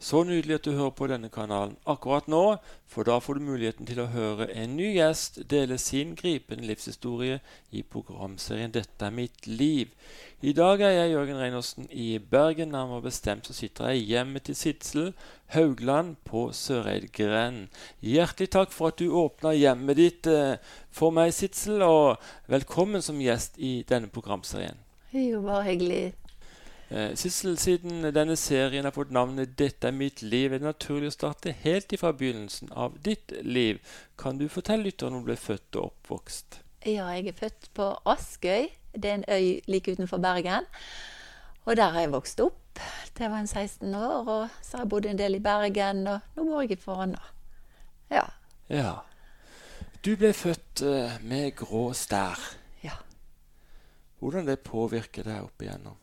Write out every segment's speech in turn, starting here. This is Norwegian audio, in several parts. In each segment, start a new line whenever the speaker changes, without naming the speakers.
Så nydelig at du hører på denne kanalen akkurat nå, for da får du muligheten til å høre en ny gjest dele sin gripende livshistorie i programserien 'Dette er mitt liv'. I dag er jeg Jørgen Reinersen i Bergen. Nærmere bestemt så sitter jeg hjemme til Sidsel Haugland på Søreidgrend. Hjertelig takk for at du åpna hjemmet ditt eh, for meg, Sidsel, og velkommen som gjest i denne programserien.
Jo, bare hyggelig.
Eh, Sissel, siden denne serien har fått navnet 'Dette er mitt liv', er det naturlig å starte helt ifra begynnelsen av ditt liv. Kan du fortelle lytteren om du ble født og oppvokst?
Ja, jeg er født på Askøy. Det er en øy like utenfor Bergen. Og der har jeg vokst opp. Det var en 16 år. Og så har jeg bodd en del i Bergen, og nå bor jeg i Fana. Ja.
Ja. Du ble født eh, med grå stær.
ja.
Hvordan det påvirker deg opp igjennom?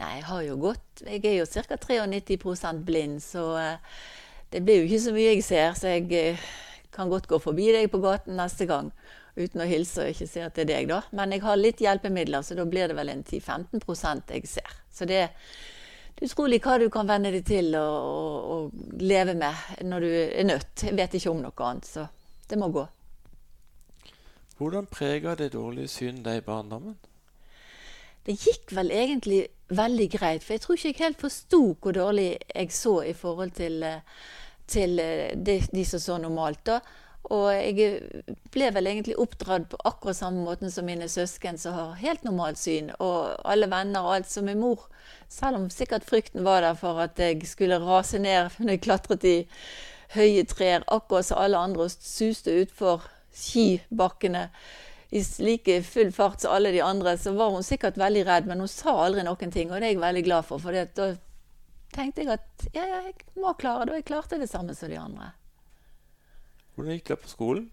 Nei, jeg har jo gått Jeg er jo ca. 93% blind, så eh, det blir jo ikke så mye jeg ser. Så jeg eh, kan godt gå forbi deg på gaten neste gang uten å hilse og ikke se at det er deg, da. Men jeg har litt hjelpemidler, så da blir det vel en 10-15 jeg ser. Så det, det er utrolig hva du kan venne deg til å, å, å leve med når du er nødt. Jeg vet ikke om noe annet, så det må gå.
Hvordan preger det dårlige synet deg i barndommen?
Det gikk vel egentlig veldig greit, for jeg tror ikke jeg helt forsto hvor dårlig jeg så i forhold til, eh, til eh, de, de som så normalt. da. Og jeg ble vel egentlig oppdratt på akkurat samme måten som mine søsken, som har helt normalt syn. Og alle venner og alt som min mor. Selv om sikkert frykten var der for at jeg skulle rase ned når jeg klatret i høye trær, akkurat som alle andre, og suste utfor skibakkene i like full fart som alle de andre, så var hun sikkert veldig redd, men hun sa aldri noen ting, og det er jeg veldig glad for. For da tenkte jeg at ja, ja, jeg må klare det, og jeg klarte det samme som de andre.
Hvordan gikk det på skolen?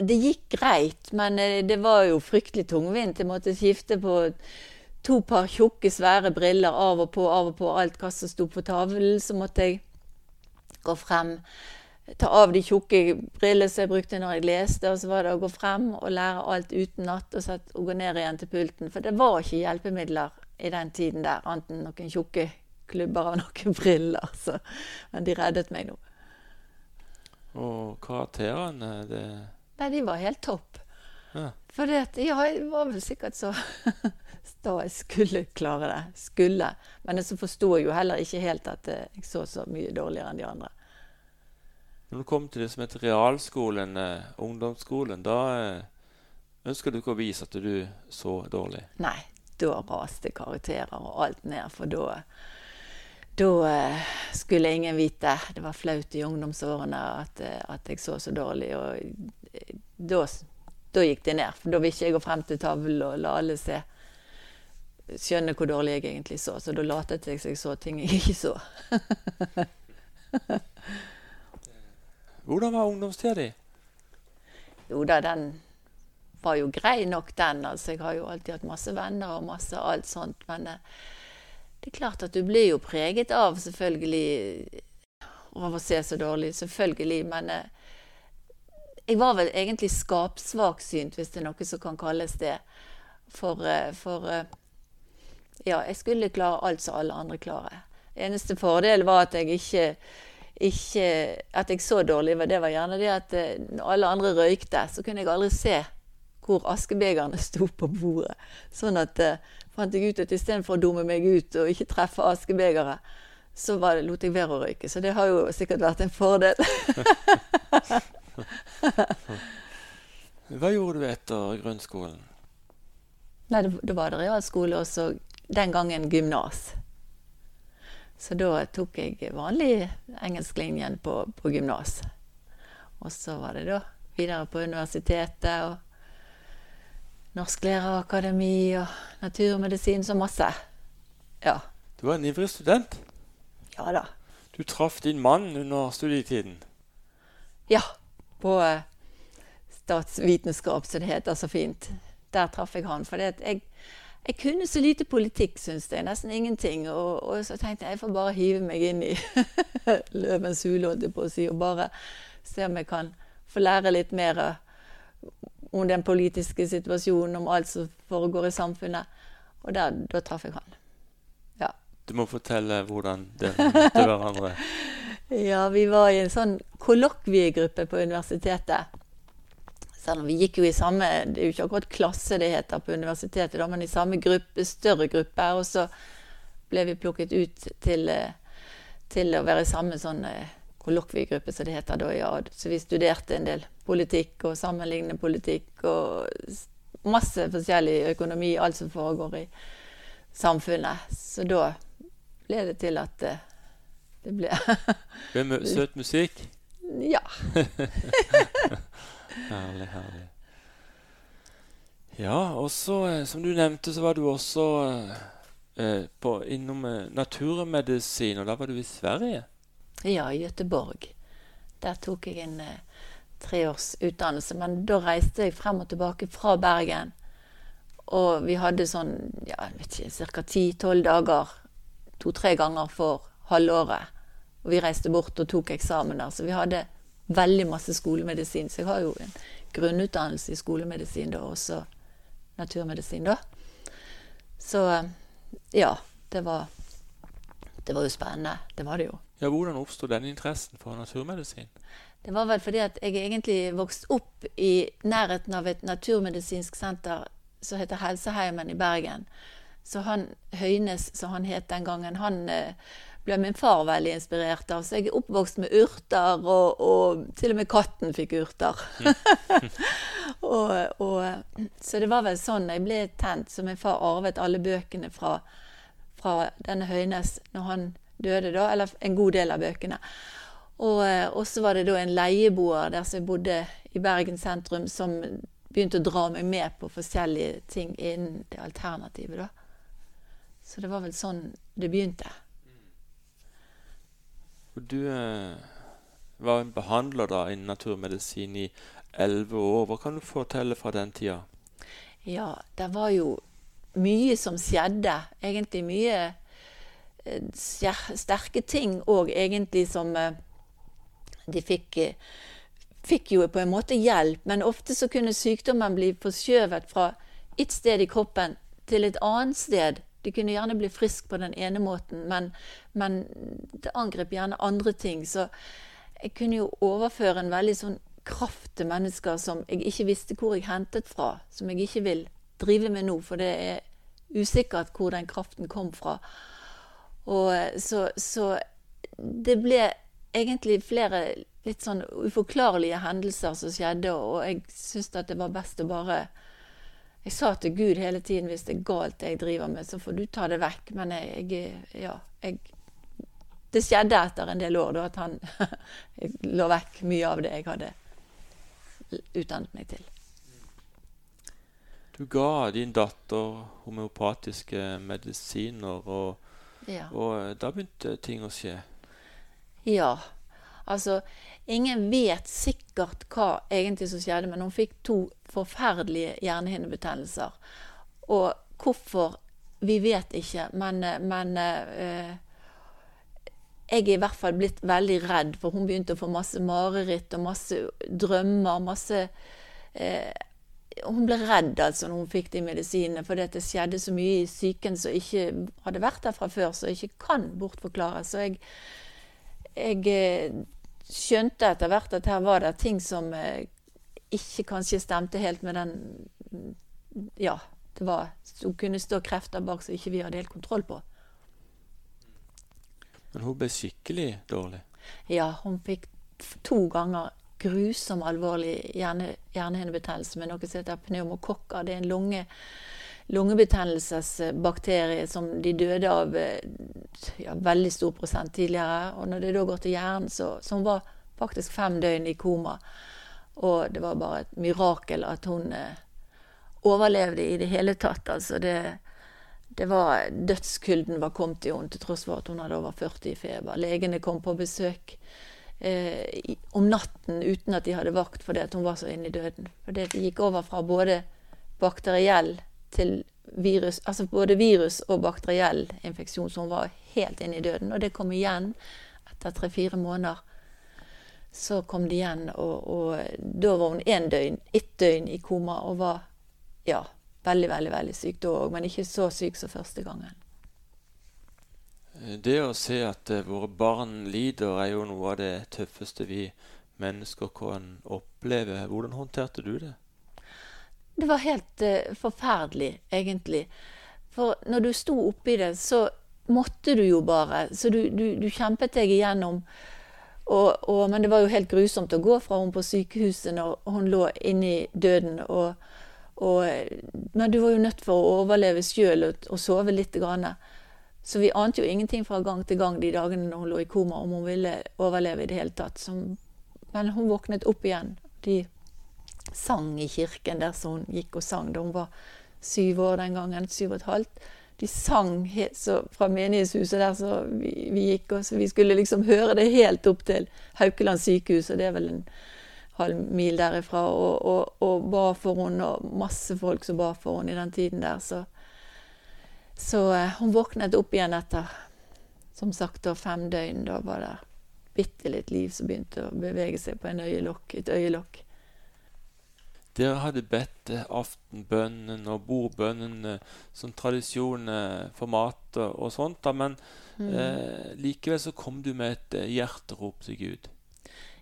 Det gikk greit, men eh, det var jo fryktelig tungvint. Jeg måtte skifte på to par tjukke, svære briller av og på, av og på alt hva som sto på tavlen. Så måtte jeg gå frem, ta av de tjukke brillene som jeg brukte når jeg leste, og så var det å gå frem og lære alt utenat og, og gå ned igjen til pulten. For det var ikke hjelpemidler i den tiden der, annet enn noen tjukke klubber og noen briller. Så, men de reddet meg nå.
Og karakterene det,
Nei, de var helt topp.
Ja.
For ja, jeg var vel sikkert så sta jeg skulle klare det. Skulle. Men så forsto jeg jo heller ikke helt at eh, jeg så så mye dårligere enn de andre.
Når du kom til det som heter realskolen, eh, ungdomsskolen, da eh, ønsker du ikke å vise at du så dårlig.
Nei, da raste karakterer og alt ned, for da da eh, skulle ingen vite. Det var flaut i ungdomsårene at, at jeg så så dårlig. Og da, da gikk det ned. For da vil ikke jeg gå frem til tavlen og la alle se. Skjønne hvor dårlig jeg egentlig så. Så da latet jeg som jeg så ting jeg ikke så.
Hvordan var ungdomstida di?
Jo da, den var jo grei nok, den. Altså, jeg har jo alltid hatt masse venner og masse alt sånt. Men eh, det er klart at du blir jo preget av, selvfølgelig, av å se så dårlig. Selvfølgelig. Men eh, jeg var vel egentlig skapsvaksynt, hvis det er noe som kan kalles det. For, eh, for ja, jeg skulle klare alt som alle andre klarer. Eneste fordel var at jeg ikke ikke at jeg så dårlig, det var gjerne det at eh, når alle andre røykte, så kunne jeg aldri se hvor askebegerne sto på bordet. Sånn at eh, fant jeg ut at istedenfor å dumme meg ut og ikke treffe askebegeret, så var det, lot jeg være å røyke. Så det har jo sikkert vært en fordel.
Hva gjorde du etter grunnskolen?
Nei, da var det realskole, og så den gangen gymnas. Så da tok jeg vanlig engelsklinjen på, på gymnas. Og så var det da videre på universitetet og Norsklærerakademi og naturmedisin, så masse. Ja.
Du var en ivrig student.
Ja da.
Du traff din mann under studietiden.
Ja. På eh, statsvitenskap, som det heter så fint. Der traff jeg han. For jeg, jeg kunne så lite politikk, syns jeg. Nesten ingenting. Og, og så tenkte jeg jeg får bare hive meg inn i løvens hule, holdt jeg på å si, og bare se om jeg kan få lære litt mer om den politiske situasjonen, om alt som foregår i samfunnet. Og der, da traff jeg han. Ja.
Du må fortelle hvordan dere møtte hverandre.
Ja, vi var i en sånn kollokviegruppe på universitetet. Selv om vi gikk jo i samme Det er jo ikke akkurat klasse det heter på universitetet, da, men i samme gruppe, større gruppe. Og så ble vi plukket ut til, eh, til å være i samme sånn eh, kollokviegruppe, som det heter da. Ja. Så vi studerte en del politikk og sammenlignende politikk og masse forskjellig økonomi, alt som foregår i samfunnet. Så da ble det til at eh, det ble
Søt musikk?
Ja.
herlig, herlig. Ja, og så, eh, som du nevnte, så var du også eh, på, innom eh, naturmedisin, og da var du i Sverige?
Ja, i Göteborg. Der tok jeg en eh, treårs. Men da reiste jeg frem og tilbake fra Bergen. Og vi hadde sånn ja, ca. ti-tolv dager to-tre ganger for halvåret. Og vi reiste bort og tok eksamen der. Så vi hadde veldig masse skolemedisin. Så jeg har jo en grunnutdannelse i skolemedisin, da, også naturmedisin, da. Så ja, det var, det var jo spennende. Det var det jo.
Ja, Hvordan oppsto den interessen for naturmedisin?
Det var vel fordi at jeg egentlig vokste opp i nærheten av et naturmedisinsk senter som heter Helseheimen i Bergen. Så han Høynes, som han het den gangen, han eh, ble min far veldig inspirert av. Så jeg er oppvokst med urter, og, og til og med katten fikk urter. og, og, så det var vel sånn jeg ble tent. Så min far arvet alle bøkene fra, fra denne Høynes når han døde, da. Eller en god del av bøkene. Og, og så var det da en leieboer der som jeg bodde i Bergen sentrum, som begynte å dra meg med på forskjellige ting innen det alternativet, da. Så det var vel sånn det begynte.
Du eh, var en behandler da innen naturmedisin i elleve år. Hva kan du fortelle fra den tida?
Ja, det var jo mye som skjedde. Egentlig mye eh, sterke ting òg, egentlig, som eh, de fikk fikk jo på en måte hjelp, men ofte så kunne sykdommen bli forskjøvet fra et sted i kroppen til et annet sted de kunne gjerne bli frisk på den ene måten, men, men det angrep gjerne andre ting. Så jeg kunne jo overføre en veldig sånn kraft til mennesker som jeg ikke visste hvor jeg hentet fra. Som jeg ikke vil drive med nå, for det er usikkert hvor den kraften kom fra. Og så, så det ble egentlig flere litt sånn uforklarlige hendelser som skjedde, og jeg syntes at det var best å bare jeg sa til Gud hele tiden hvis det er galt det jeg driver med, så får du ta det vekk. Men jeg, jeg ja, jeg, Det skjedde etter en del år da at han la vekk mye av det jeg hadde utdannet meg til.
Du ga din datter homeopatiske medisiner, og, ja. og da begynte ting å skje?
Ja. Altså, ingen vet sikkert hva egentlig som skjedde, men hun fikk to forferdelige hjernehinnebetennelser. Og hvorfor, vi vet ikke, men, men uh, jeg er i hvert fall blitt veldig redd, for hun begynte å få masse mareritt og masse drømmer. masse Eh, Hun ble redd altså når hun fikk de medisinene, fordi det skjedde så mye i psyken som ikke hadde vært der fra før, som ikke kan bortforklares. Så jeg, jeg eh, skjønte etter hvert at her var det ting som ikke kanskje stemte helt med den Ja, det var Hun kunne stå krefter bak som ikke vi hadde helt kontroll på.
Men hun ble skikkelig dårlig?
Ja, hun fikk to ganger grusom alvorlig hjerne, hjernehinnebetennelse med noe som heter pneumokokker. Det er en lunge, lungebetennelsesbakterie som de døde av ja, veldig stor prosent tidligere. Og når det da går til hjernen, så, så hun var faktisk fem døgn i koma. Og det var bare et mirakel at hun eh, overlevde i det hele tatt. Altså det, det var, Dødskulden var kommet i henne til tross for at hun hadde over 40 i feber. Legene kom på besøk eh, om natten uten at de hadde vakt fordi hun var så inne i døden. For det gikk over fra både bakteriell til virus, altså både virus og bakteriell infeksjon, så hun var helt inne i døden. Og det kom igjen etter tre-fire måneder så kom det igjen, og, og da var hun én døgn, ett døgn i koma og var ja, veldig, veldig veldig syk da òg, men ikke så syk som første gangen.
Det å se at eh, våre barn lider, er jo noe av det tøffeste vi mennesker kan oppleve. Hvordan håndterte du det?
Det var helt uh, forferdelig, egentlig. For når du sto oppi det, så måtte du jo bare. Så du, du, du kjempet deg igjennom. Og, og, men det var jo helt grusomt å gå fra henne på sykehuset når hun lå inne i døden. Og, men du var jo nødt for å overleve sjøl og, og, sove litt. Grann. Så vi ante jo ingenting fra gang til gang de dagene når hun lå i koma, om hun ville overleve i det hele tatt. Så, men hun våknet opp igjen. De sang i kirken der som hun gikk og sang da hun var syv år den gangen. Syv og et halvt. De sang så fra menighetshuset der så vi, vi gikk, og så vi skulle liksom høre det helt opp til Haukeland sykehus, og det er vel en halv mil derifra, og, og, og ba for henne, og masse folk som ba for henne i den tiden der. Så så eh, hun våknet opp igjen etter som sagt da, fem døgn. Da var det bitte litt liv som begynte å bevege seg på øyelokk, et øyelokk.
Dere hadde bedt eh, aftenbønnen og bordbønnene som tradisjon for mat og sånt, da, men mm. eh, likevel så kom du med et hjerterop til Gud.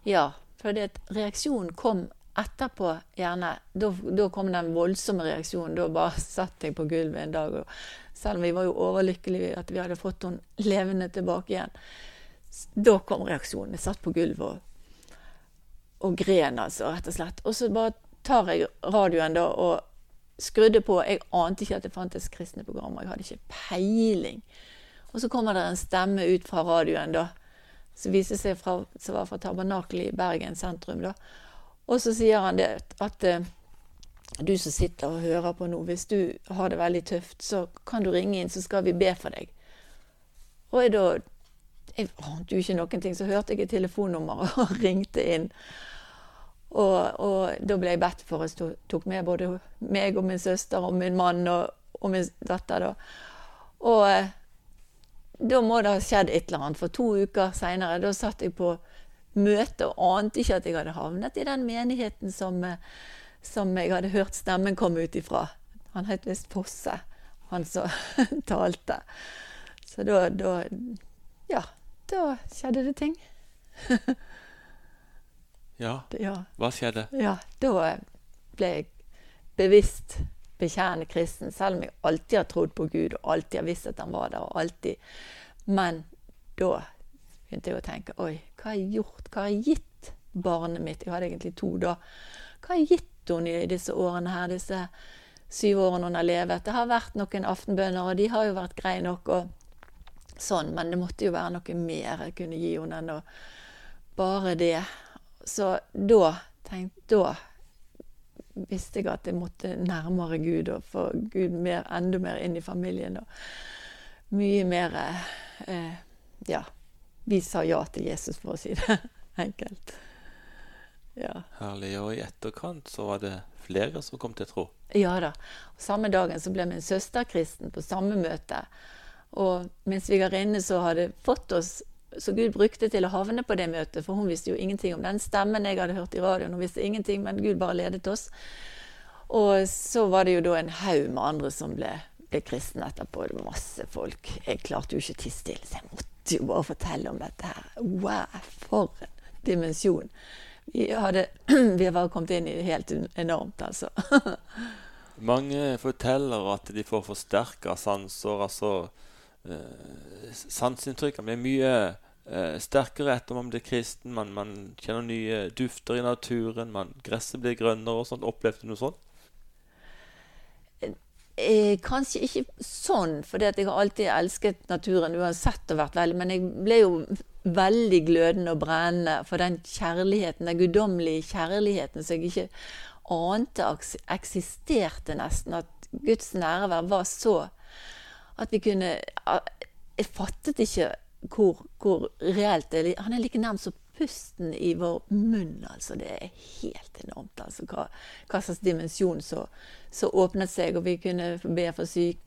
Ja, for reaksjonen kom etterpå gjerne da, da, kom den voldsomme reaksjonen. Da bare satt jeg på gulvet en dag. Og selv om vi var jo overlykkelige at vi hadde fått henne levende tilbake igjen. Da kom reaksjonen. Jeg satt på gulvet og, og gren, altså, rett og slett. Og så bare tar jeg radioen da og skrudde på. Jeg ante ikke at det fantes kristne programmer. Jeg hadde ikke peiling. Og så kommer det en stemme ut fra radioen da, som viste seg fra, som var fra Tabernakelet i Bergen sentrum. da, og så sier han det at uh, du som sitter og hører på nå, hvis du har det veldig tøft, så kan du ringe inn, så skal vi be for deg. Og jeg da Jeg ante jo ikke noen ting, så hørte jeg et telefonnummer og ringte inn. Og, og, da ble jeg bedt for. Jeg tok med både meg og min søster og min mann og, og min datter. da. Og eh, da må det ha skjedd et eller annet. For to uker seinere, da satt jeg på møte og ante ikke at jeg hadde havnet i den menigheten som, eh, som jeg hadde hørt stemmen komme ut ifra. Han het visst Fosse, han som talte. Så da, da Ja, da skjedde det ting.
ja. ja. Hva skjedde?
Ja, da ble jeg bevisst bekjærende kristen, selv om jeg alltid har trodd på Gud og alltid har visst at han var der. og alltid. Men da begynte jeg å tenke Oi, hva har jeg gjort? Hva har jeg gitt barnet mitt? Jeg hadde egentlig to da. Hva har jeg gitt henne i disse årene her, disse syv årene hun har levet? Det har vært noen aftenbønner, og de har jo vært greie nok, og sånn, men det måtte jo være noe mer jeg kunne gi henne enn å bare det. Så da tenkte Da visste jeg at jeg måtte nærmere Gud og få Gud mer, enda mer inn i familien. Og mye mer eh, Ja vi sa ja til Jesus, for å si det enkelt.
Ja. Herlig. Og i etterkant så var det flere som kom til tro?
Ja da. Og samme dagen så ble min søster kristen på samme møte. Og min svigerinne så hadde fått oss så Gud brukte til å havne på det møtet, for hun visste jo ingenting om den stemmen jeg hadde hørt i radioen. Hun visste ingenting, men Gud bare ledet oss. Og så var det jo da en haug med andre som ble, ble kristne etterpå. Det var masse folk. Jeg klarte jo ikke å tie stille, så jeg måtte jo bare fortelle om dette her. Wow, for en dimensjon. Vi, hadde, vi bare kommet inn i det helt enormt, altså.
Mange forteller at de får forsterka sanser, altså eh, Man blir mye eh, sterkere etter man blir kristen. Man, man, kjenner nye dufter i naturen. Man, gresset blir grønnere og sånt. Opplevde du noe sånt?
Eh, kanskje ikke sånn, for jeg har alltid elsket naturen uansett. og vært veldig, Men jeg ble jo veldig glødende og brennende for den kjærligheten, den guddommelige kjærligheten som jeg ikke ante eksisterte nesten. At Guds nærvær var så at vi kunne Jeg fattet ikke hvor, hvor reelt det er. Han er like nærmest som pusten i vår munn, altså. Det er helt enormt, altså. Hva, hva slags dimensjon så åpnet seg. Og vi kunne be for syk,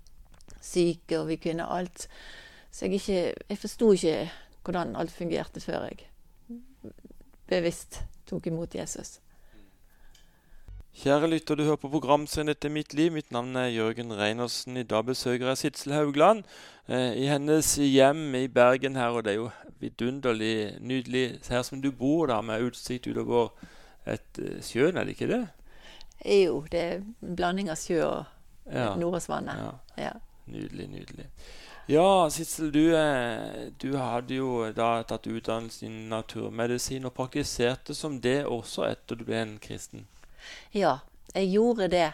syke, og vi kunne alt. Så jeg, ikke, jeg forsto ikke hvordan alt fungerte før jeg bevisst tok imot Jesus.
Kjære lytter, du hører på programserien Dette er mitt liv. Mitt navn er Jørgen Reinersen. I dag besøker jeg Sidsel Haugland eh, i hennes hjem i Bergen her. Og det er jo vidunderlig nydelig her som du bor, da, med utsikt utover et uh, sjøen, er det ikke det?
Jo, det er en blanding av sjø og ja. Nordåsvannet. Ja. ja.
Nydelig, nydelig. Ja, Sissel, du, eh, du, hadde jo da tatt utdannelse i naturmedisin og praktiserte som det også etter du ble en kristen.
Ja, jeg gjorde det.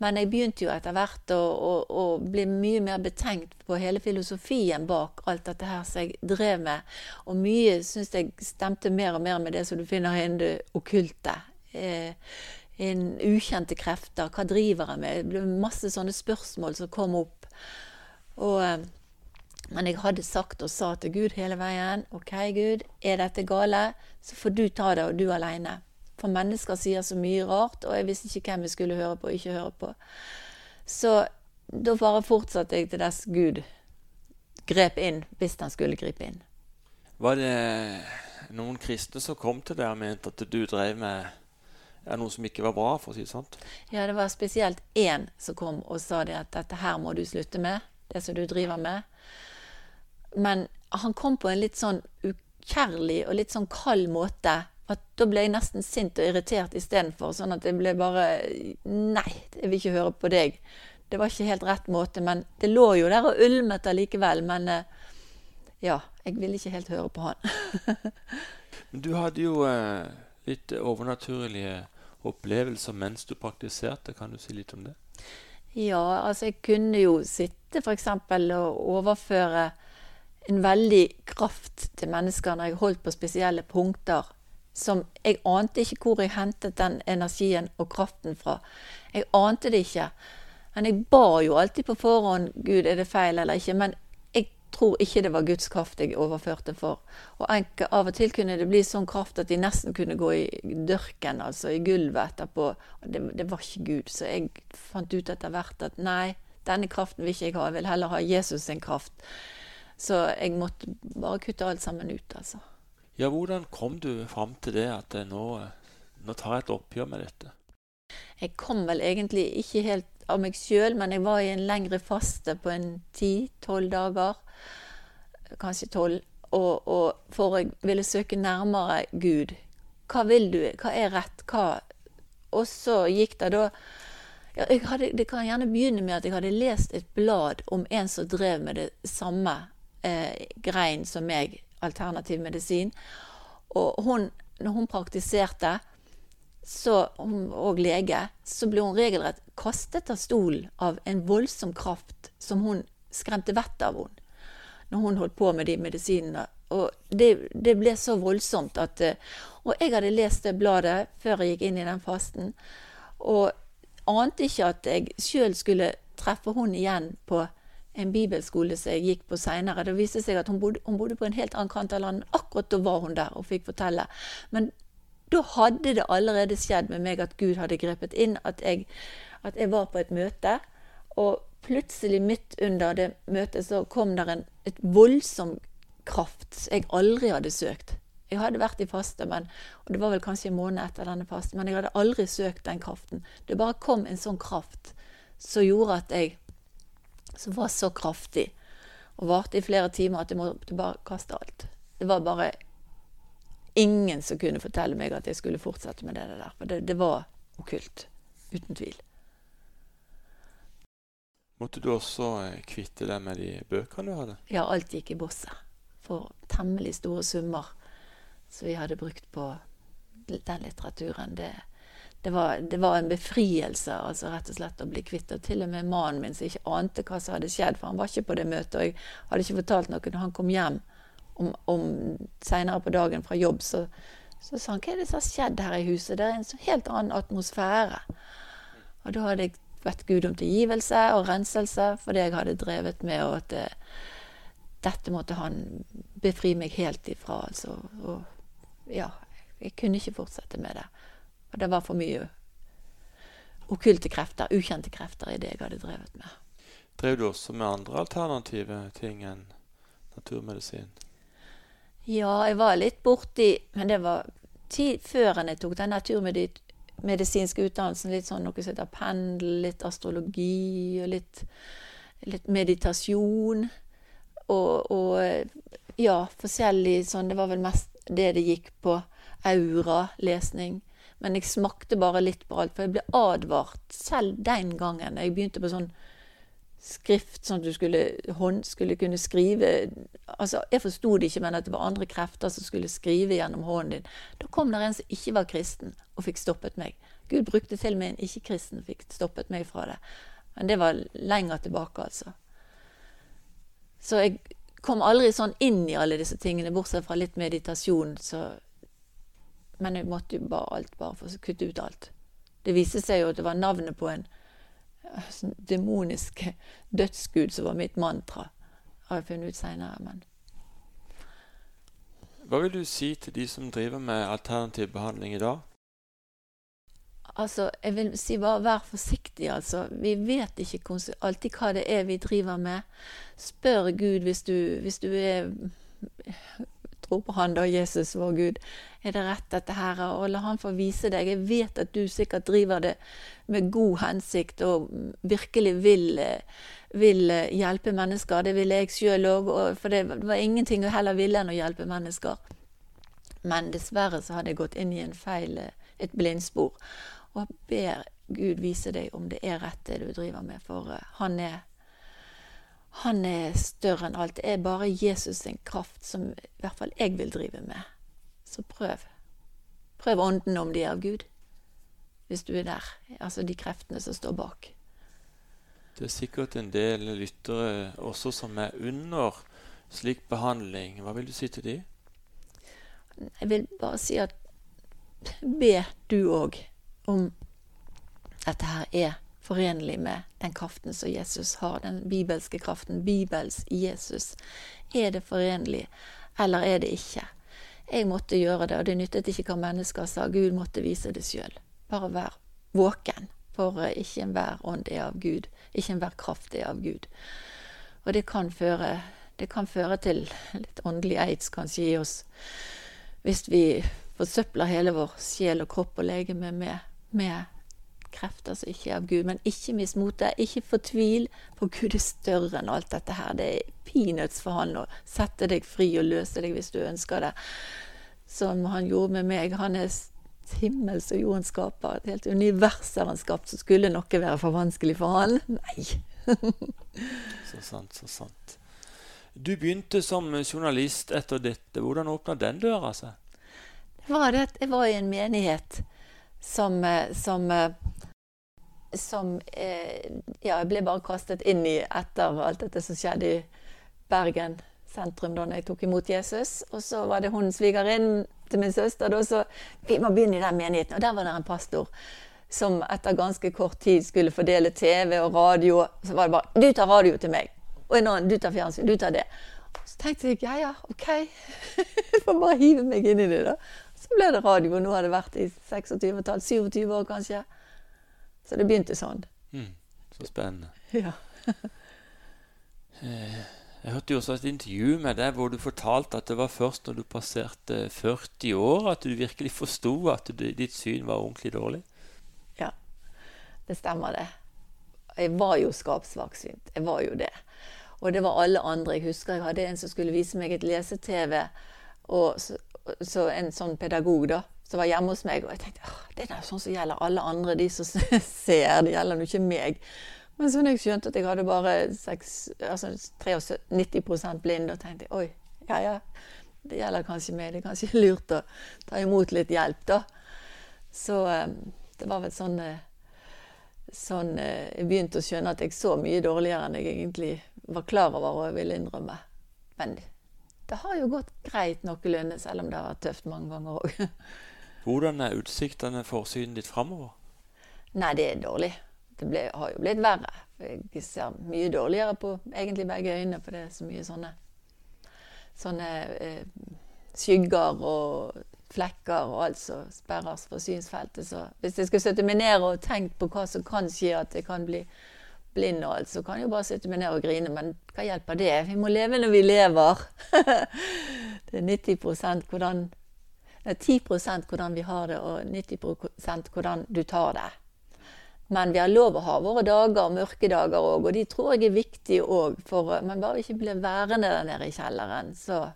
Men jeg begynte jo etter hvert å, å, å, bli mye mer betenkt på hele filosofien bak alt dette her som jeg drev med. Og mye syns jeg stemte mer og mer med det som du finner innen det okkulte. Eh, innen ukjente krefter. Hva driver jeg med? Det ble masse sånne spørsmål som kom opp. Og, eh, men jeg hadde sagt og sa til Gud hele veien OK, Gud, er dette gale, så får du ta det, og du aleine. For mennesker sier så mye rart, og jeg visste ikke hvem jeg skulle høre på og ikke høre på. Så da bare fortsatte jeg til dess Gud grep inn, hvis han skulle gripe inn.
Var det noen kristne som kom til deg og mente at du drev med ja, noe som ikke var bra, for å si det sant?
Ja, det var spesielt én som kom og sa det at dette her må du slutte med, det som du driver med. Men han kom på en litt sånn ukjærlig og litt sånn kald måte at da ble jeg nesten sint og irritert istedenfor. Sånn at jeg ble bare Nei, jeg vil ikke høre på deg. Det var ikke helt rett måte, men det lå jo der og ulmet allikevel. Men eh, ja, jeg ville ikke helt høre på han.
men du hadde jo eh, litt overnaturlige opplevelser mens du praktiserte. Kan du si litt om det?
Ja, altså jeg kunne jo sitte f.eks. og overføre en veldig kraft til mennesker når jeg holdt på spesielle punkter som Jeg ante ikke hvor jeg hentet den energien og kraften fra. Jeg ante det ikke. Men jeg ba jo alltid på forhånd Gud, er det feil eller ikke? Men jeg tror ikke det var Guds kraft jeg overførte for. Og av og til kunne det bli sånn kraft at de nesten kunne gå i dørken, altså i gulvet etterpå. Det, det var ikke Gud. Så jeg fant ut etter hvert at nei, denne kraften vil ikke jeg ha. Jeg vil heller ha Jesus sin kraft. Så jeg måtte bare kutte alt sammen ut, altså.
Ja, hvordan kom du fram til det at nå, nå tar jeg et oppgjør med dette?
Jeg kom vel egentlig ikke helt av meg sjøl, men jeg var i en lengre faste på en ti-tolv dager. Kanskje tolv. Og, og, for jeg ville søke nærmere Gud. Hva vil du? Hva er rett? Hva Og så gikk det da ja, hadde, Det kan gjerne begynne med at jeg hadde lest et blad om en som drev med det samme eh, grein som meg alternativ medisin. Og hun, når hun praktiserte, så, og lege, så ble hun regelrett kastet av stolen av en voldsom kraft som hun skremte vettet av henne når hun holdt på med de medisinene. Og det, det, ble så voldsomt at Og jeg hadde lest det bladet før jeg gikk inn i den fasten, og ante ikke at jeg sjøl skulle treffe henne igjen på en bibelskole som jeg gikk på seinere. Det viste seg at hun bodde, hun bodde, på en helt annen kant av landet. Akkurat da var hun der og fikk fortelle. Men da hadde det allerede skjedd med meg at Gud hadde grepet inn. At jeg, at jeg var på et møte, og plutselig midt under det møtet så kom det en et voldsom kraft jeg aldri hadde søkt. Jeg hadde vært i faste, men, og det var vel kanskje en måned etter denne fasten, men jeg hadde aldri søkt den kraften. Det bare kom en sånn kraft som gjorde at jeg som var så kraftig og varte i flere timer at jeg måtte bare kaste alt. Det var bare ingen som kunne fortelle meg at jeg skulle fortsette med det der. For det, det var okkult. Uten tvil.
Måtte du også eh, kvitte deg med de bøkene du hadde?
Ja, alt gikk i bosset. For temmelig store summer som vi hadde brukt på den litteraturen. Det, det var, det var, en befrielse, altså rett og slett å bli kvitt Og til og med mannen min som ikke ante hva som hadde skjedd, for han var ikke på det møtet. Og jeg hadde ikke fortalt noe når han kom hjem om, om seinere på dagen fra jobb. Så, så, sa han hva er det som har skjedd her i huset? Det er en så helt annen atmosfære. Og da hadde jeg bedt Gud om tilgivelse og renselse for det jeg hadde drevet med, og at det, dette måtte han befri meg helt ifra. Altså. Og ja, jeg kunne ikke fortsette med det. Og det var for mye okkulte krefter, ukjente krefter, i det jeg hadde drevet med.
Drev du også med andre alternative ting enn naturmedisin?
Ja, jeg var litt borti Men det var tid før jeg tok den naturmedisinske utdannelsen litt sånn noe som heter pendel, litt astrologi og litt, litt meditasjon. Og, og ja, forskjellig sånn Det var vel mest det det gikk på. Aura, lesning. Men jeg smakte bare litt på alt, for jeg ble advart selv den gangen. Jeg begynte på sånn skrift, sånn at du skulle, hånd, skulle kunne skrive altså Jeg forsto det ikke, men at det var andre krefter som skulle skrive gjennom hånden din. Da kom det en som ikke var kristen, og fikk stoppet meg. Gud brukte til og med en ikke-kristen fikk stoppet meg fra det. Men det var lenger tilbake, altså. Så jeg kom aldri sånn inn i alle disse tingene, bortsett fra litt meditasjon. Så, men jeg måtte jo bare alt bare for å kutte ut alt. Det viste seg jo at det var navnet på en sånn demonisk dødsgud som var mitt mantra. Har jeg funnet ut seinere, men
Hva vil du si til de som driver med alternativ behandling i dag?
Altså, jeg vil si bare vær forsiktig, altså. Vi vet ikke alltid hva det er vi driver med. Spør Gud hvis du, hvis du er på Han da, Jesus, vår Gud. Er det rett, dette her? Og la Han få vise deg. Jeg vet at du sikkert driver det med god hensikt og virkelig vil, vil hjelpe mennesker. Det ville jeg sjøl òg, for det var ingenting jeg heller ville enn å hjelpe mennesker. Men dessverre så hadde jeg gått inn i en feil, et blindspor og ber Gud vise deg om det er rett, det du driver med. For uh, han, er, han er større enn alt. Det er bare Jesus sin kraft som i hvert fall jeg vil drive med. Så prøv. Prøv ånden om de er av Gud. Hvis du er der. Altså de kreftene som står bak.
Det er sikkert en del lyttere også som er under slik behandling. Hva vil du si til de?
Jeg vil bare si at be du òg om dette her er forenlig med den kraften som Jesus har, den bibelske kraften, Bibels Jesus. Er det forenlig, eller er det ikke? Jeg måtte gjøre det, og det nyttet ikke hva mennesker sa. Gud måtte vise det sjøl. Bare vær våken, for ikke enhver ånd er av Gud. Ikke enhver kraft er av Gud. Og det kan føre, det kan føre til litt åndelig aids, kanskje, i oss. Hvis vi forsøpler hele vår sjel og kropp og legeme med med krefter som ikke er av Gud. Men ikke mismot motet, Ikke fortvil, for Gud er større enn alt dette her. Det er peanuts for han å sette deg fri og løse deg hvis du ønsker det. Som han gjorde med meg. Han er himmels og jordens skaper. Et helt univers har han skapt. Så skulle noe være for vanskelig for han? Nei.
så sant, så sant. Du begynte som journalist etter dette. Hvordan åpna den døra seg?
Det var det at jeg var i en menighet som, eh, som, eh, som eh, Ja, jeg ble bare kastet inn i etter alt dette som skjedde i Bergen sentrum da jeg tok imot Jesus. Og så var det hun svigerinnen til min søster da, så vi må begynne i den menigheten. Og der var det en pastor som etter ganske kort tid skulle fordele TV og radio. Så var det bare 'Du tar radio til meg.' Og en annen 'Du tar fjernsyn.' Du tar det. Så tenkte jeg ja, ja, OK. Jeg får bare hive meg inn i det, da. Så ble det radio, og nå har det vært i 26-tall, 27 år kanskje. Så det begynte sånn.
Mm, så spennende.
Ja.
Eh, jeg hørte jo også et intervju med deg hvor du fortalte at det var først når du passerte 40 år at du virkelig forsto at du, ditt syn var ordentlig dårlig.
Ja, det stemmer det. Jeg var jo skapsvaksynt. Jeg var jo det. Og det var alle andre. Jeg husker jeg hadde en som skulle vise meg et lese-TV. Og så, så en sånn pedagog da, som var hjemme hos meg. Og jeg tenkte det er sånn som gjelder alle andre, de som ser. Det gjelder nå ikke meg. Men så når jeg skjønte at jeg hadde bare 6, altså 93 blind, da tenkte jeg oi, ja ja, det gjelder kanskje meg. Det er kanskje lurt å ta imot litt hjelp, da. Så ehm, det var vel sånn, eh, sånn eh, Jeg begynte å skjønne at jeg så mye dårligere enn jeg egentlig var klar over og ville innrømme. Men det har jo gått greit noenlunde, selv om det har vært tøft mange ganger òg.
Hvordan er utsiktene for synet ditt framover?
Nei, det er dårlig. Det ble, har jo blitt verre. Jeg ser mye dårligere på egentlig begge øynene, for det er så mye sånne, sånne eh, skygger og flekker og alt som sperres for synsfeltet. Så hvis jeg skulle sette meg ned og tenkt på hva som kan skje, at det kan bli blind og alt, så kan jeg jo bare sitte meg ned og grine. Men hva hjelper det? Vi må leve når vi lever. det er 90 hvordan Det er 10% hvordan vi har det, og 90% hvordan du tar det. Men vi har lov å ha våre dager, mørke dager òg, og de tror jeg er viktige òg. Men bare vi ikke blir værende der nede i kjelleren, så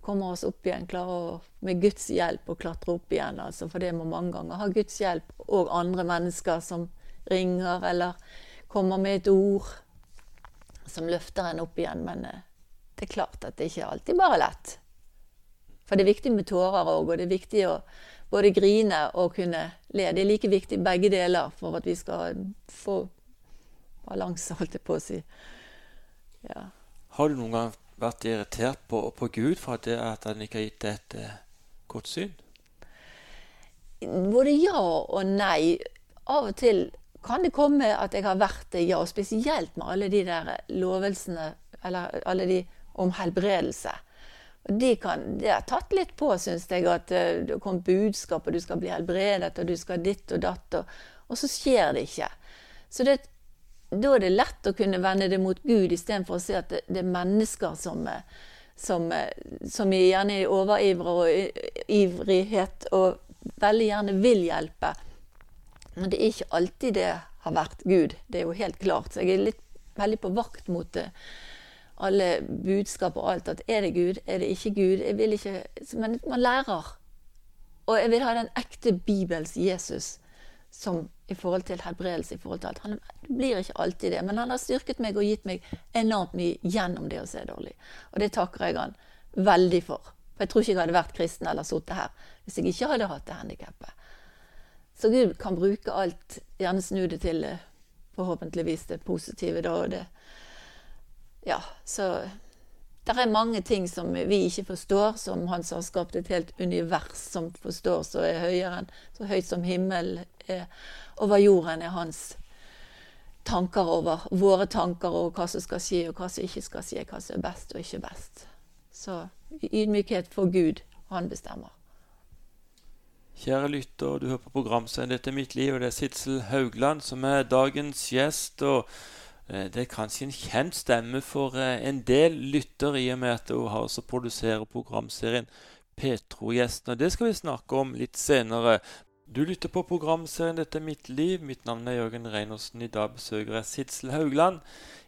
kommer oss opp igjen. Klarer med Guds hjelp å klatre opp igjen. Altså, for det må mange ganger ha Guds hjelp og andre mennesker som ringer eller kommer med et ord som løfter en opp igjen. Men eh, det er klart at det ikke alltid bare er lett. For det er viktig med tårer òg, og det er viktig å både grine og kunne le. Det er like viktig begge deler for at vi skal få balanse, holdt jeg på å si.
Ja. Har du noen gang vært irritert på, på Gud for at, han ikke har gitt deg et uh, godt syn?
Både ja og nei. Av og til kan det komme at jeg har vært det, ja. Spesielt med alle de der lovelsene, eller alle de om helbredelse. Og de, kan, det har tatt litt på, syns jeg, at uh, det kom budskap, og du skal bli helbredet, og du skal ditt og datt, og, og så skjer det ikke. Så det, da er det lett å kunne vende det mot Gud, istedenfor å se at det, det, er mennesker som, eh, som, eh, som gjerne er overivre og ivrighet og veldig gjerne vil hjelpe. Men det er ikke alltid det har vært Gud. Det er jo helt klart. Så jeg er litt, veldig på vakt mot det alle budskap og alt. At er det Gud, er det ikke Gud? Jeg vil ikke Men man lærer. Og jeg vil ha den ekte Bibels Jesus som i forhold til helbredelse. i forhold til alt. Han blir ikke alltid det, men han har styrket meg og gitt meg enormt mye gjennom det å se dårlig. Og det takker jeg han veldig for. For jeg tror ikke jeg hadde vært kristen eller sittet her hvis jeg ikke hadde hatt det handikappet. Så Gud kan bruke alt, gjerne snu det til eh, forhåpentligvis det positive. da, og det ja, så det er mange ting som vi ikke forstår, som han som har skapt et helt univers som forstår, så er høyere enn så høyt som himmelen er over jorden, er hans tanker over våre tanker og hva som skal skje, og hva som ikke skal skje, hva som er best og ikke best. Så ydmykhet for Gud, han bestemmer.
Kjære lytter, du hører på programserien 'Dette er mitt liv', og det er Sidsel Haugland som er dagens gjest. og Eh, det er kanskje en kjent stemme for eh, en del lyttere, i og med at hun har også produserer programserien Petro-gjesten. Og Det skal vi snakke om litt senere. Du lytter på programserien 'Dette er mitt liv'. Mitt navn er Jørgen Reinersen. I dag besøker jeg Sidsel Haugland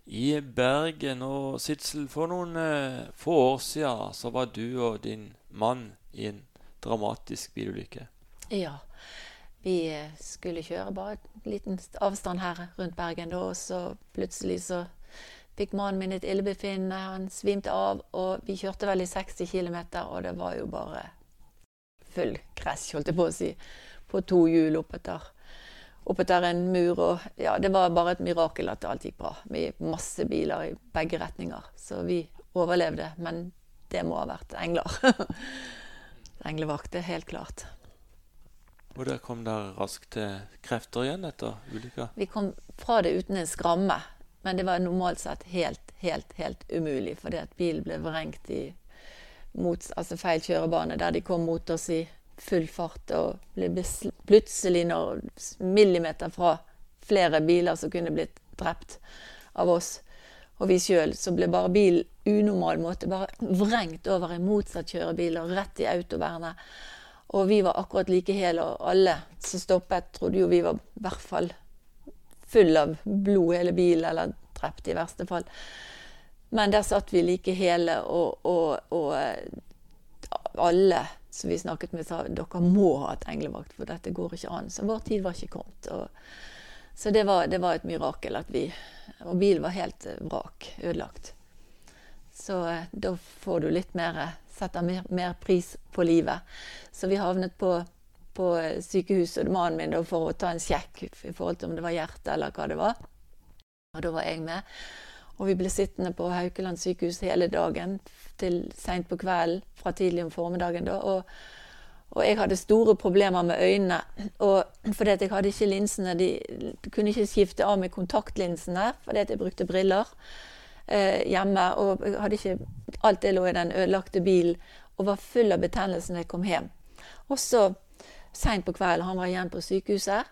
i Bergen. Og Sidsel, for noen uh, få år siden så var du og din mann i en dramatisk bilulykke.
Ja. Vi skulle kjøre bare en liten avstand her rundt Bergen, da, og så plutselig så fikk mannen min et illebefinnende. Han svimte av, og vi kjørte vel i 60 km, og det var jo bare full krasj, holdt jeg på å si, på to hjul oppetter, oppetter en mur. Og ja, det var bare et mirakel at alt gikk bra. Vi masse biler i begge retninger. Så vi overlevde. Men det må ha vært engler. Englevakt, det er helt klart.
Og der kom dere raskt til krefter igjen etter ulykka?
Vi kom fra det uten en skramme. Men det var normalt sett helt, helt, helt umulig. Fordi at bilen ble vrengt i mot, altså feil kjørebane, der de kom mot oss i full fart. Og ble plutselig når millimeter fra flere biler som kunne blitt drept av oss og vi sjøl, så ble bare bilen unormal måte bare vrengt over en motsatt kjørebil og rett i autovernet. Og vi var akkurat like hele, og alle som stoppet, trodde jo vi var i hvert fall full av blod hele bilen, eller drept i verste fall. Men der satt vi like hele, og, og, og eh, alle som vi snakket med, sa dere må ha et englevakt, for dette går ikke an. Så vår tid var ikke kommet. Og, så det var, det var, et mirakel at vi Og bilen var helt eh, vrak. Ødelagt. Så eh, da får du litt mer setter mer, mer, pris på livet. Så vi havnet på, på sykehuset, mannen min, for å ta en sjekk i forhold til om det var hjerte eller hva det var. Og da var jeg med. Og vi ble sittende på Haukeland sykehus hele dagen til seint på kvelden fra tidlig om formiddagen. da, og og jeg hadde store problemer med øynene. Og fordi jeg hadde ikke linsene De kunne ikke skifte av med kontaktlinsene fordi jeg brukte briller eh, hjemme. Og hadde ikke Alt det lå i den ødelagte bilen og var full av betennelse når jeg kom hjem. Og så seint på kvelden, han var igjen på sykehuset,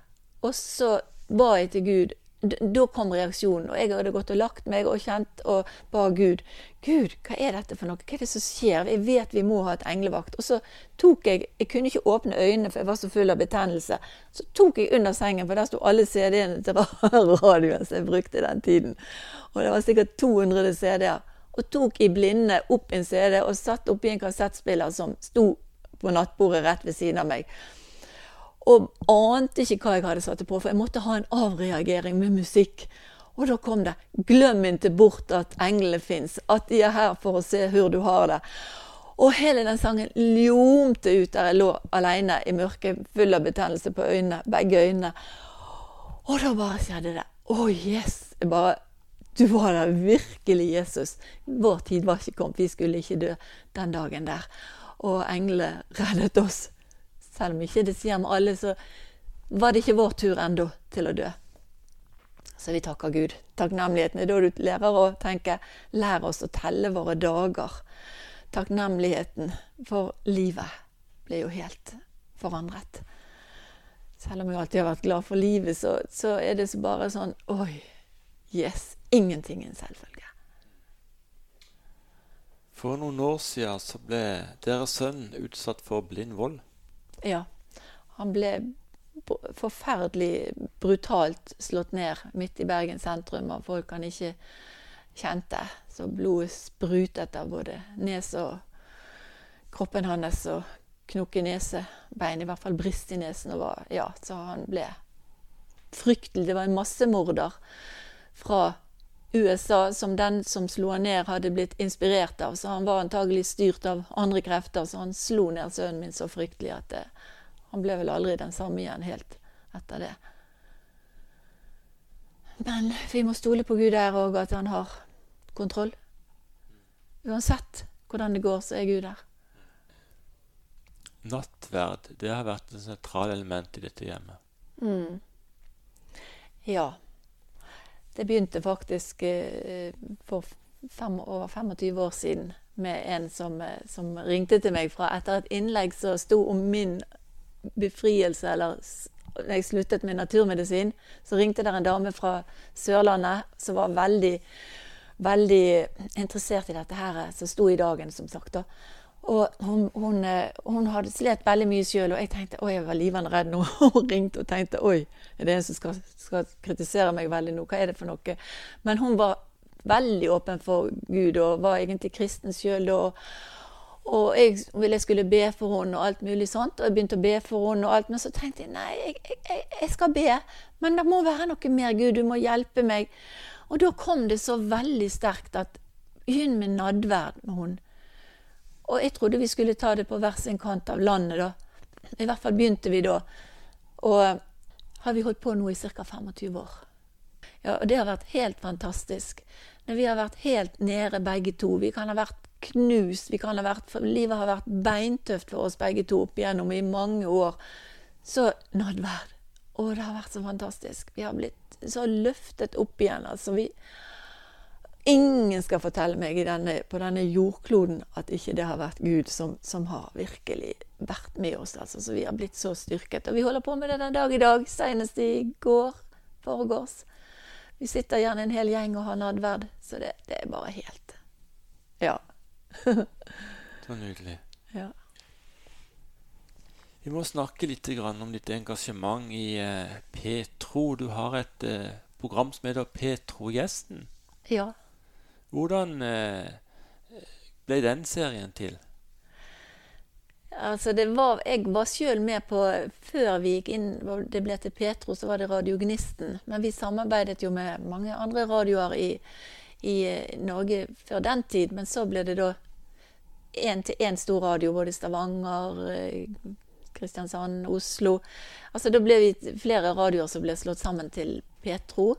og så ba jeg til Gud da kom reaksjonen. Og jeg hadde gått og lagt meg og kjent og ba Gud Gud, hva er dette for noe? Hva er det som skjer? Jeg vet vi må ha et englevakt. Og så tok jeg Jeg kunne ikke åpne øynene, for jeg var så full av betennelse. Så tok jeg under sengen, for der sto alle CD-ene til radioen som jeg brukte den tiden. Og det var sikkert 200 CD-er. Og tok i blinde opp en CD og satt oppi en kassettspiller som sto på nattbordet rett ved siden av meg. Og ante ikke hva jeg hadde satt det på, for jeg måtte ha en avreagering med musikk. Og da kom det 'Glem ikke bort at englene fins', at de er her for å se hvor du har det'. Og hele den sangen ljomte ut der jeg lå alene i mørket, full av betennelse på øynene, begge øynene. Og da bare skjedde det. Å, oh, yes! Jeg bare Du var der virkelig, Jesus. Vår tid var ikke kommet. Vi skulle ikke dø den dagen der. Og englene reddet oss. Selv om ikke det sier med alle, så var det ikke vår tur ennå til å dø. Så vi takker Gud. Takknemligheten er da du lærer å tenke 'lær oss å telle våre dager'. Takknemligheten for livet ble jo helt forandret. Selv om jeg alltid har vært glad for livet, så, så er det så bare sånn Oi, yes. Ingenting er en selvfølge.
For noen år siden så ble deres sønn utsatt for blind vold.
Ja. Han ble forferdelig brutalt slått ned midt i Bergen sentrum av folk han ikke kjente. Så blodet sprutet av både nes og kroppen hans og knokk i nesebein. I hvert fall brist i nesen. Og var, ja, så han ble fryktelig. Det var en massemorder fra USA som den som slo han ned, hadde blitt inspirert av. Så han var antagelig styrt av andre krefter, så han slo ned sønnen min så fryktelig at det, han ble vel aldri den samme igjen helt etter det. Men vi må stole på Gud der òg, at han har kontroll. Uansett hvordan det går, så er Gud der.
Nattverd, det har vært et sentralt element i dette hjemmet.
Mm. Ja. Det begynte faktisk eh, for fem, over 25 år siden med en som, eh, som, ringte til meg fra etter et innlegg som sto om min befrielse, eller da jeg sluttet med naturmedisin, så ringte der en dame fra Sørlandet som var veldig, veldig interessert i dette her, som sto i dagen, som sagt. da. Og hun, hun, eh, hun, hadde slet veldig mye sjøl, og jeg tenkte oi, jeg var livende redd nå. hun ringte og tenkte oi, er det en som skal, skal, kritisere meg veldig nå? Hva er det for noe? Men hun var veldig åpen for Gud og var egentlig kristen sjøl da. Og jeg ville jeg skulle be for henne og alt mulig sånt. Og jeg begynte å be for henne og alt. Men så tenkte jeg nei, jeg, jeg, jeg skal be. Men det må være noe mer, Gud. Du må hjelpe meg. Og da kom det så veldig sterkt at begynn med nadverd med henne. Og jeg trodde vi skulle ta det på hver sin kant av landet, da. I hvert fall begynte vi da. Og har vi holdt på nå i ca. 25 år. Ja, og det har vært helt fantastisk. Når vi har vært helt nede begge to. Vi kan ha vært knust. Vi kan ha vært, livet har vært beintøft for oss begge to opp igjennom i mange år. Så nadverd. Å, det har vært så fantastisk. Vi har blitt så løftet opp igjen. Altså, vi Ingen skal fortelle meg denne, på denne jordkloden at ikke det har vært Gud som, som har virkelig vært med oss. Altså. Så vi har blitt så styrket. Og vi holder på med det den dag i dag, senest i går foregårs. Vi sitter gjerne en hel gjeng og har nadverd, så det, det er bare helt Ja.
så nydelig.
Ja.
Vi må snakke litt om ditt engasjement i eh, Petro. Du har et eh, program som heter Petro-gjesten.
Ja.
Hvordan eh, ble den serien til?
Altså det var, jeg var sjøl med på Før vi gikk inn, det ble til Petro, så var det Radiognisten. Men vi samarbeidet jo med mange andre radioer i, i eh, Norge før den tid. Men så ble det da én til én stor radio, både Stavanger, eh, Kristiansand, Oslo. Altså Da ble vi flere radioer som ble slått sammen til Petro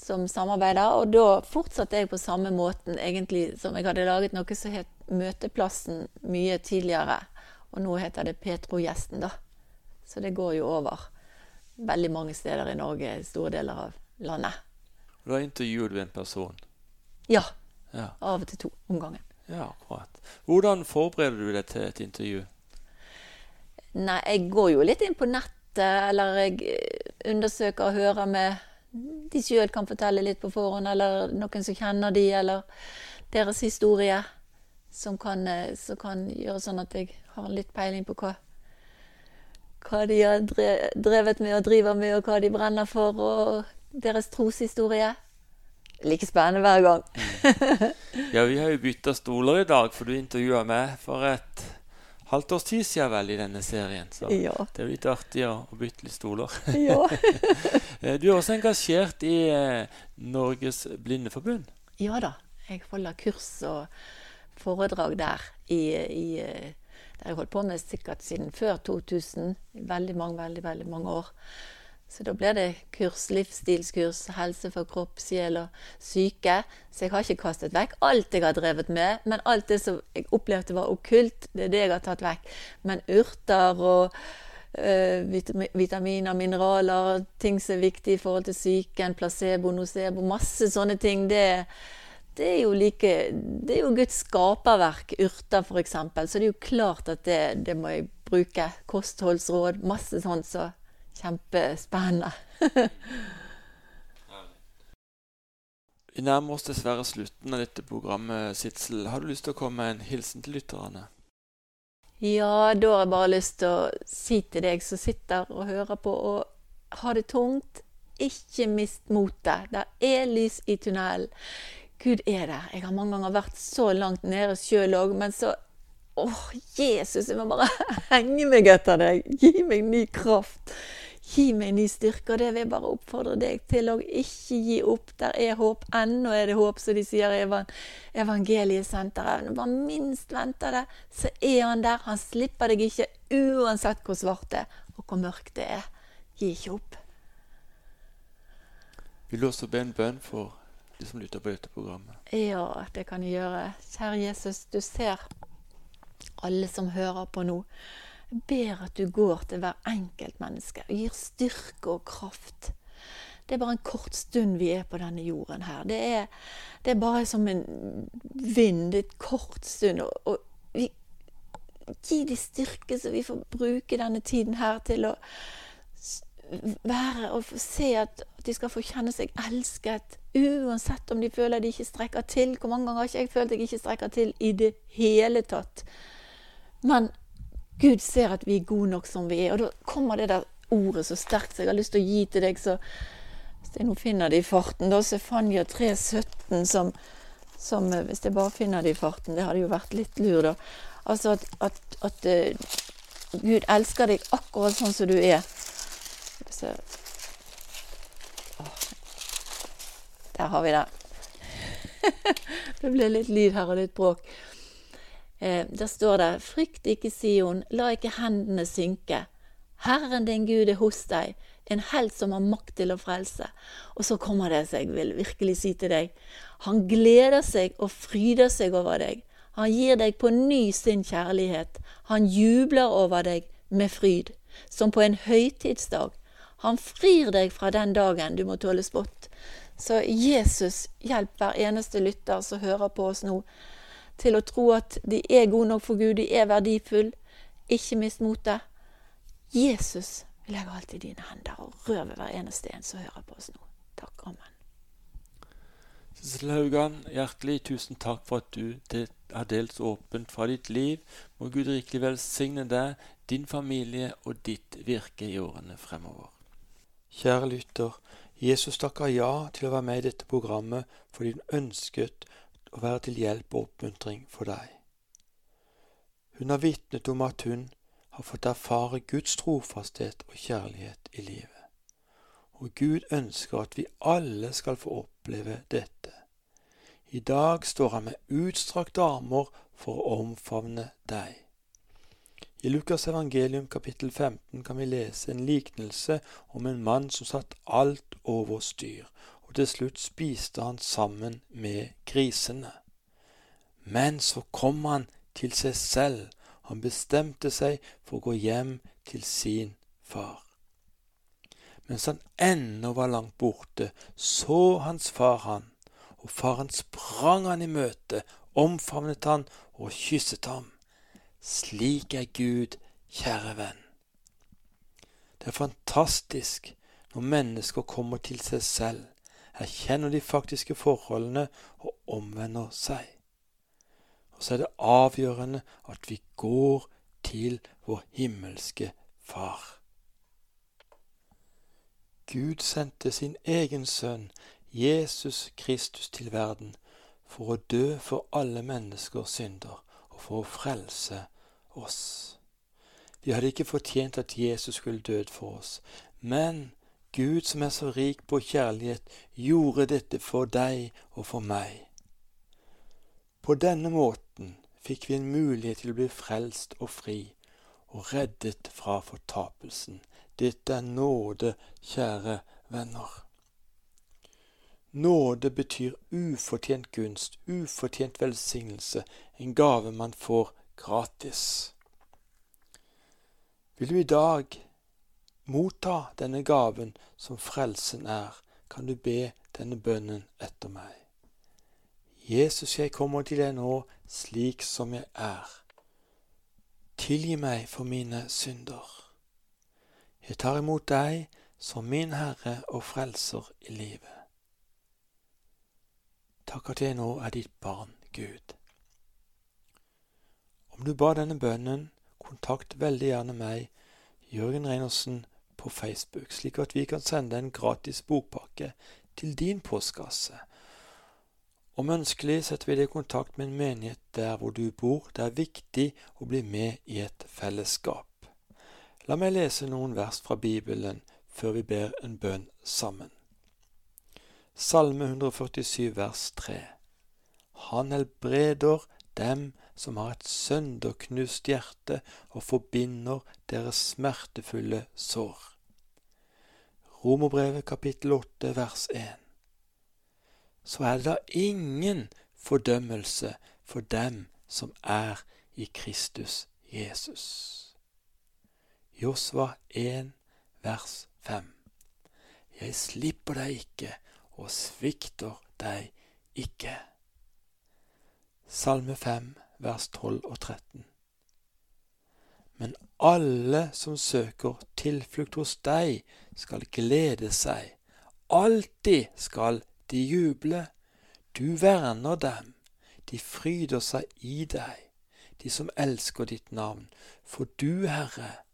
som samarbeider. Og da fortsatte jeg på samme måten egentlig som jeg hadde laget noe som het Møteplassen mye tidligere. Og nå heter det Petro-gjesten, da. Så det går jo over veldig mange steder i Norge, store deler av landet.
Da intervjuet du en person?
Ja.
ja.
Av og til to om gangen.
Ja, akkurat. Hvordan forbereder du deg til et intervju?
Nei, jeg går jo litt inn på nettet, eller jeg undersøker og hører med de sjøl kan fortelle litt på forhånd, eller noen som kjenner de, eller deres historie, som kan, eh, som kan gjøre sånn at jeg har litt peiling på hva, hva de har drevet med og driver med, og hva de brenner for, og deres troshistorie. Like spennende hver gang.
ja, vi har jo bytta stoler i dag, for du intervjua meg for et halvt års tid siden vel i denne serien. Så
ja.
det er jo litt artig å, å bytte litt stoler.
Ja.
Eh, du er også engasjert i eh, Norges Blindeforbund?
Ja da. Jeg holder kurs og foredrag der i, i eh, Det har jeg holdt på med sikkert siden før 2000. Veldig mange, veldig, veldig mange år. Så da blir det kurs, livsstilskurs, helse for kropp, sjel og syke. Så jeg har ikke kastet vekk alt jeg har drevet med, men alt det som jeg opplevde var okkult, det er det jeg har tatt vekk. Men urter og øh, vitaminer, mineraler, ting som er viktig i forhold til psyken, placebo, nocebo, masse sånne ting, det, det er jo like Det er jo Guds skaperverk, urter f.eks. Så det er jo klart at det, det må jeg bruke. Kostholdsråd, masse sånt. så kjempespennende.
Vi nærmer oss dessverre slutten av dette programmet, Sitsel. Har du lyst til å komme med en hilsen til lytterne?
Ja, da har jeg bare lyst til å si til deg som sitter og hører på og har det tungt, ikke mist motet. Det er lys i tunnelen. Gud er der. Jeg har mange ganger vært så langt nede sjøl òg, men så Åh, Jesus, jeg må bare henge meg etter deg. Gi meg ny kraft. Gi meg ny styrke, og det vil jeg bare oppfordre deg til å ikke gi opp. Der er håp. Ennå er det håp, som de sier i evangeliesenteret. Når man minst venter det, så er han der. Han slipper deg ikke, uansett hvor svart det er, og hvor mørkt det er. Gi ikke opp.
Vil du også be en bønn for de som lytter på dette programmet?
Ja, det kan jeg gjøre. Kjære Jesus, du ser alle som hører på nå. Jeg ber at du går til hver enkelt menneske og gir styrke og kraft. Det er bare en kort stund vi er på denne jorden her. Det er, det er bare som en vind. Et kort stund. Og, og vi, gi de styrke, så vi får bruke denne tiden her til å være og se at de skal få kjenne seg elsket. Uansett om de føler de ikke strekker til. Hvor mange ganger har ikke jeg følt jeg ikke strekker til i det hele tatt? Men Gud ser at vi er gode nok som vi er. Og da kommer det der ordet så sterkt som jeg har lyst til å gi til deg. Så hvis jeg nå finner det i farten, da Sefania 3,17 som, som eh, Hvis jeg bare finner det i farten, det hadde jo vært litt lur, da. Altså at, at, at uh, Gud elsker deg akkurat sånn som du er. Der har vi det. det ble litt lyd her og litt bråk. Eh, der står det:" Frykt ikke, Sion, la ikke hendene synke. Herren din Gud er hos deg, en helt som har makt til å frelse. Og så kommer det som jeg vil virkelig si til deg. Han gleder seg og fryder seg over deg. Han gir deg på ny sin kjærlighet. Han jubler over deg med fryd, som på en høytidsdag. Han frir deg fra den dagen du må tåle spott. Så Jesus, hjelp hver eneste lytter som hører på oss nå til å tro at de er gode nok for Gud, de er verdifulle. Ikke mist motet. Jesus vil legge alt i dine hender og rør ved hver eneste en som hører på oss nå. Takk. Amen.
Sissel Haugan, hjertelig tusen takk for at du har delt så åpent fra ditt liv. Må Gud rikelig velsigne deg, din familie og ditt virke i årene fremover. Kjære lytter, Jesus takker ja til å være med i dette programmet fordi hun ønsket å være til hjelp og oppmuntring for deg. Hun har vitnet om at hun har fått erfare Guds trofasthet og kjærlighet i livet. Og Gud ønsker at vi alle skal få oppleve dette. I dag står han med utstrakte armer for å omfavne deg. I Lukas evangelium kapittel 15 kan vi lese en liknelse om en mann som satt alt over styr, og til slutt spiste han sammen med grisene. Men så kom han til seg selv, han bestemte seg for å gå hjem til sin far. Mens han ennå var langt borte, så hans far han, og faren sprang han i møte, omfavnet han og kysset ham. Slik er Gud, kjære venn. Det er fantastisk når mennesker kommer til seg selv, erkjenner de faktiske forholdene og omvender seg. Og så er det avgjørende at vi går til vår himmelske Far. Gud sendte sin egen sønn, Jesus Kristus, til verden for å dø for alle menneskers synder og for å frelse oss. Vi hadde ikke fortjent at Jesus skulle død for oss, men Gud som er så rik på kjærlighet, gjorde dette for deg og for meg. På denne måten fikk vi en mulighet til å bli frelst og fri og reddet fra fortapelsen. Dette er nåde, kjære venner. Nåde betyr ufortjent gunst, ufortjent velsignelse, en gave man får gratis. Vil du i dag motta denne gaven som frelsen er, kan du be denne bønnen etter meg. Jesus, jeg kommer til deg nå slik som jeg er. Tilgi meg for mine synder. Jeg tar imot deg som min Herre og Frelser i livet. Takk at jeg nå er ditt barn, Gud. Om du ba denne bønnen, kontakt veldig gjerne meg, Jørgen Reinersen, på Facebook, slik at vi kan sende en gratis bokpakke til din postkasse. Om ønskelig setter vi deg i kontakt med en menighet der hvor du bor. Det er viktig å bli med i et fellesskap. La meg lese noen vers fra Bibelen før vi ber en bønn sammen. Salme 147 vers 3. Han helbreder dem som har et sønderknust hjerte og forbinder deres smertefulle sår. Romerbrevet kapittel 8 vers 1. Så er det da ingen fordømmelse for dem som er i Kristus Jesus. Josva 1 vers 5. Jeg slipper deg ikke og svikter deg ikke. Salme 5 vers 12 og 13. Men alle som søker tilflukt hos deg, skal glede seg. Alltid skal de juble. Du verner dem. De fryder seg i deg, de som elsker ditt navn. For du, Herre,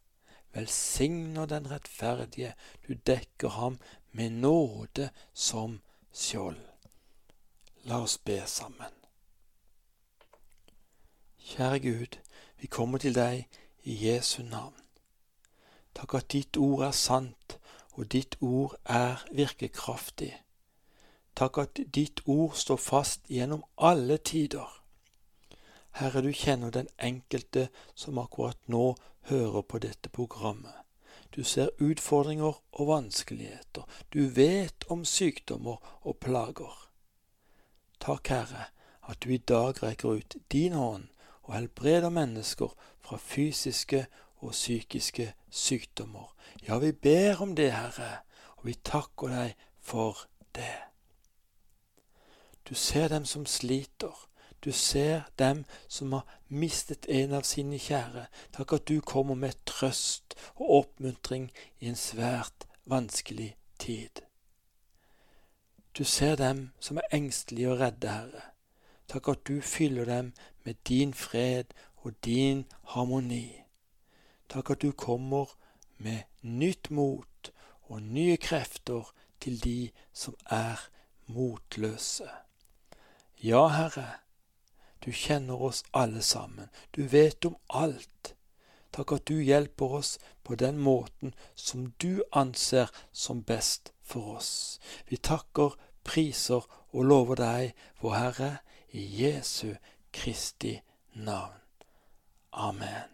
velsigner den rettferdige, du dekker ham med nåde som skjold. La oss be sammen. Kjære Gud, vi kommer til deg i Jesu navn. Takk at ditt ord er sant, og ditt ord er virkekraftig. Takk at ditt ord står fast gjennom alle tider. Herre, du kjenner den enkelte som akkurat nå hører på dette programmet. Du ser utfordringer og vanskeligheter. Du vet om sykdommer og plager. Takk, Herre, at du i dag rekker ut din hånd og helbreder mennesker fra fysiske og psykiske sykdommer. Ja, vi ber om det, Herre, og vi takker deg for det. Du ser dem som sliter. Du ser dem som har mistet en av sine kjære. Takk at du kommer med trøst og oppmuntring i en svært vanskelig tid. Du ser dem som er engstelige og redde, Herre. Takk at du fyller dem med din fred og din harmoni. Takk at du kommer med nytt mot og nye krefter til de som er motløse. Ja, Herre, du kjenner oss alle sammen, du vet om alt. Takk at du hjelper oss på den måten som du anser som best for oss. Vi takker, priser og lover deg, vår Herre, i Jesu Kristi navn. Amen.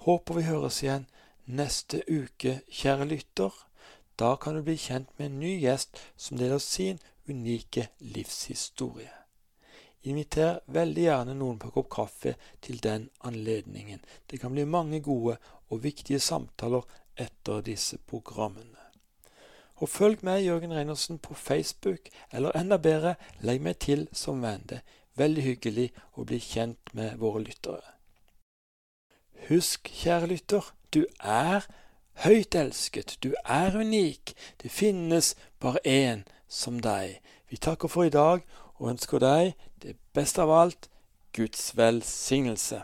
Håper vi høres igjen neste uke, kjære lytter. Da kan du bli kjent med en ny gjest som deler sin unike livshistorie. Inviter veldig gjerne noen på kopp kaffe til den anledningen. Det kan bli mange gode og viktige samtaler etter disse programmene. Og følg meg, Jørgen Reinersen, på Facebook, eller enda bedre, legg meg til som er veldig hyggelig å bli kjent med våre lyttere. Husk, kjære lytter, du er høyt elsket, du er unik. Det finnes bare én som deg. Vi takker for i dag og ønsker deg det beste av alt Guds velsignelse.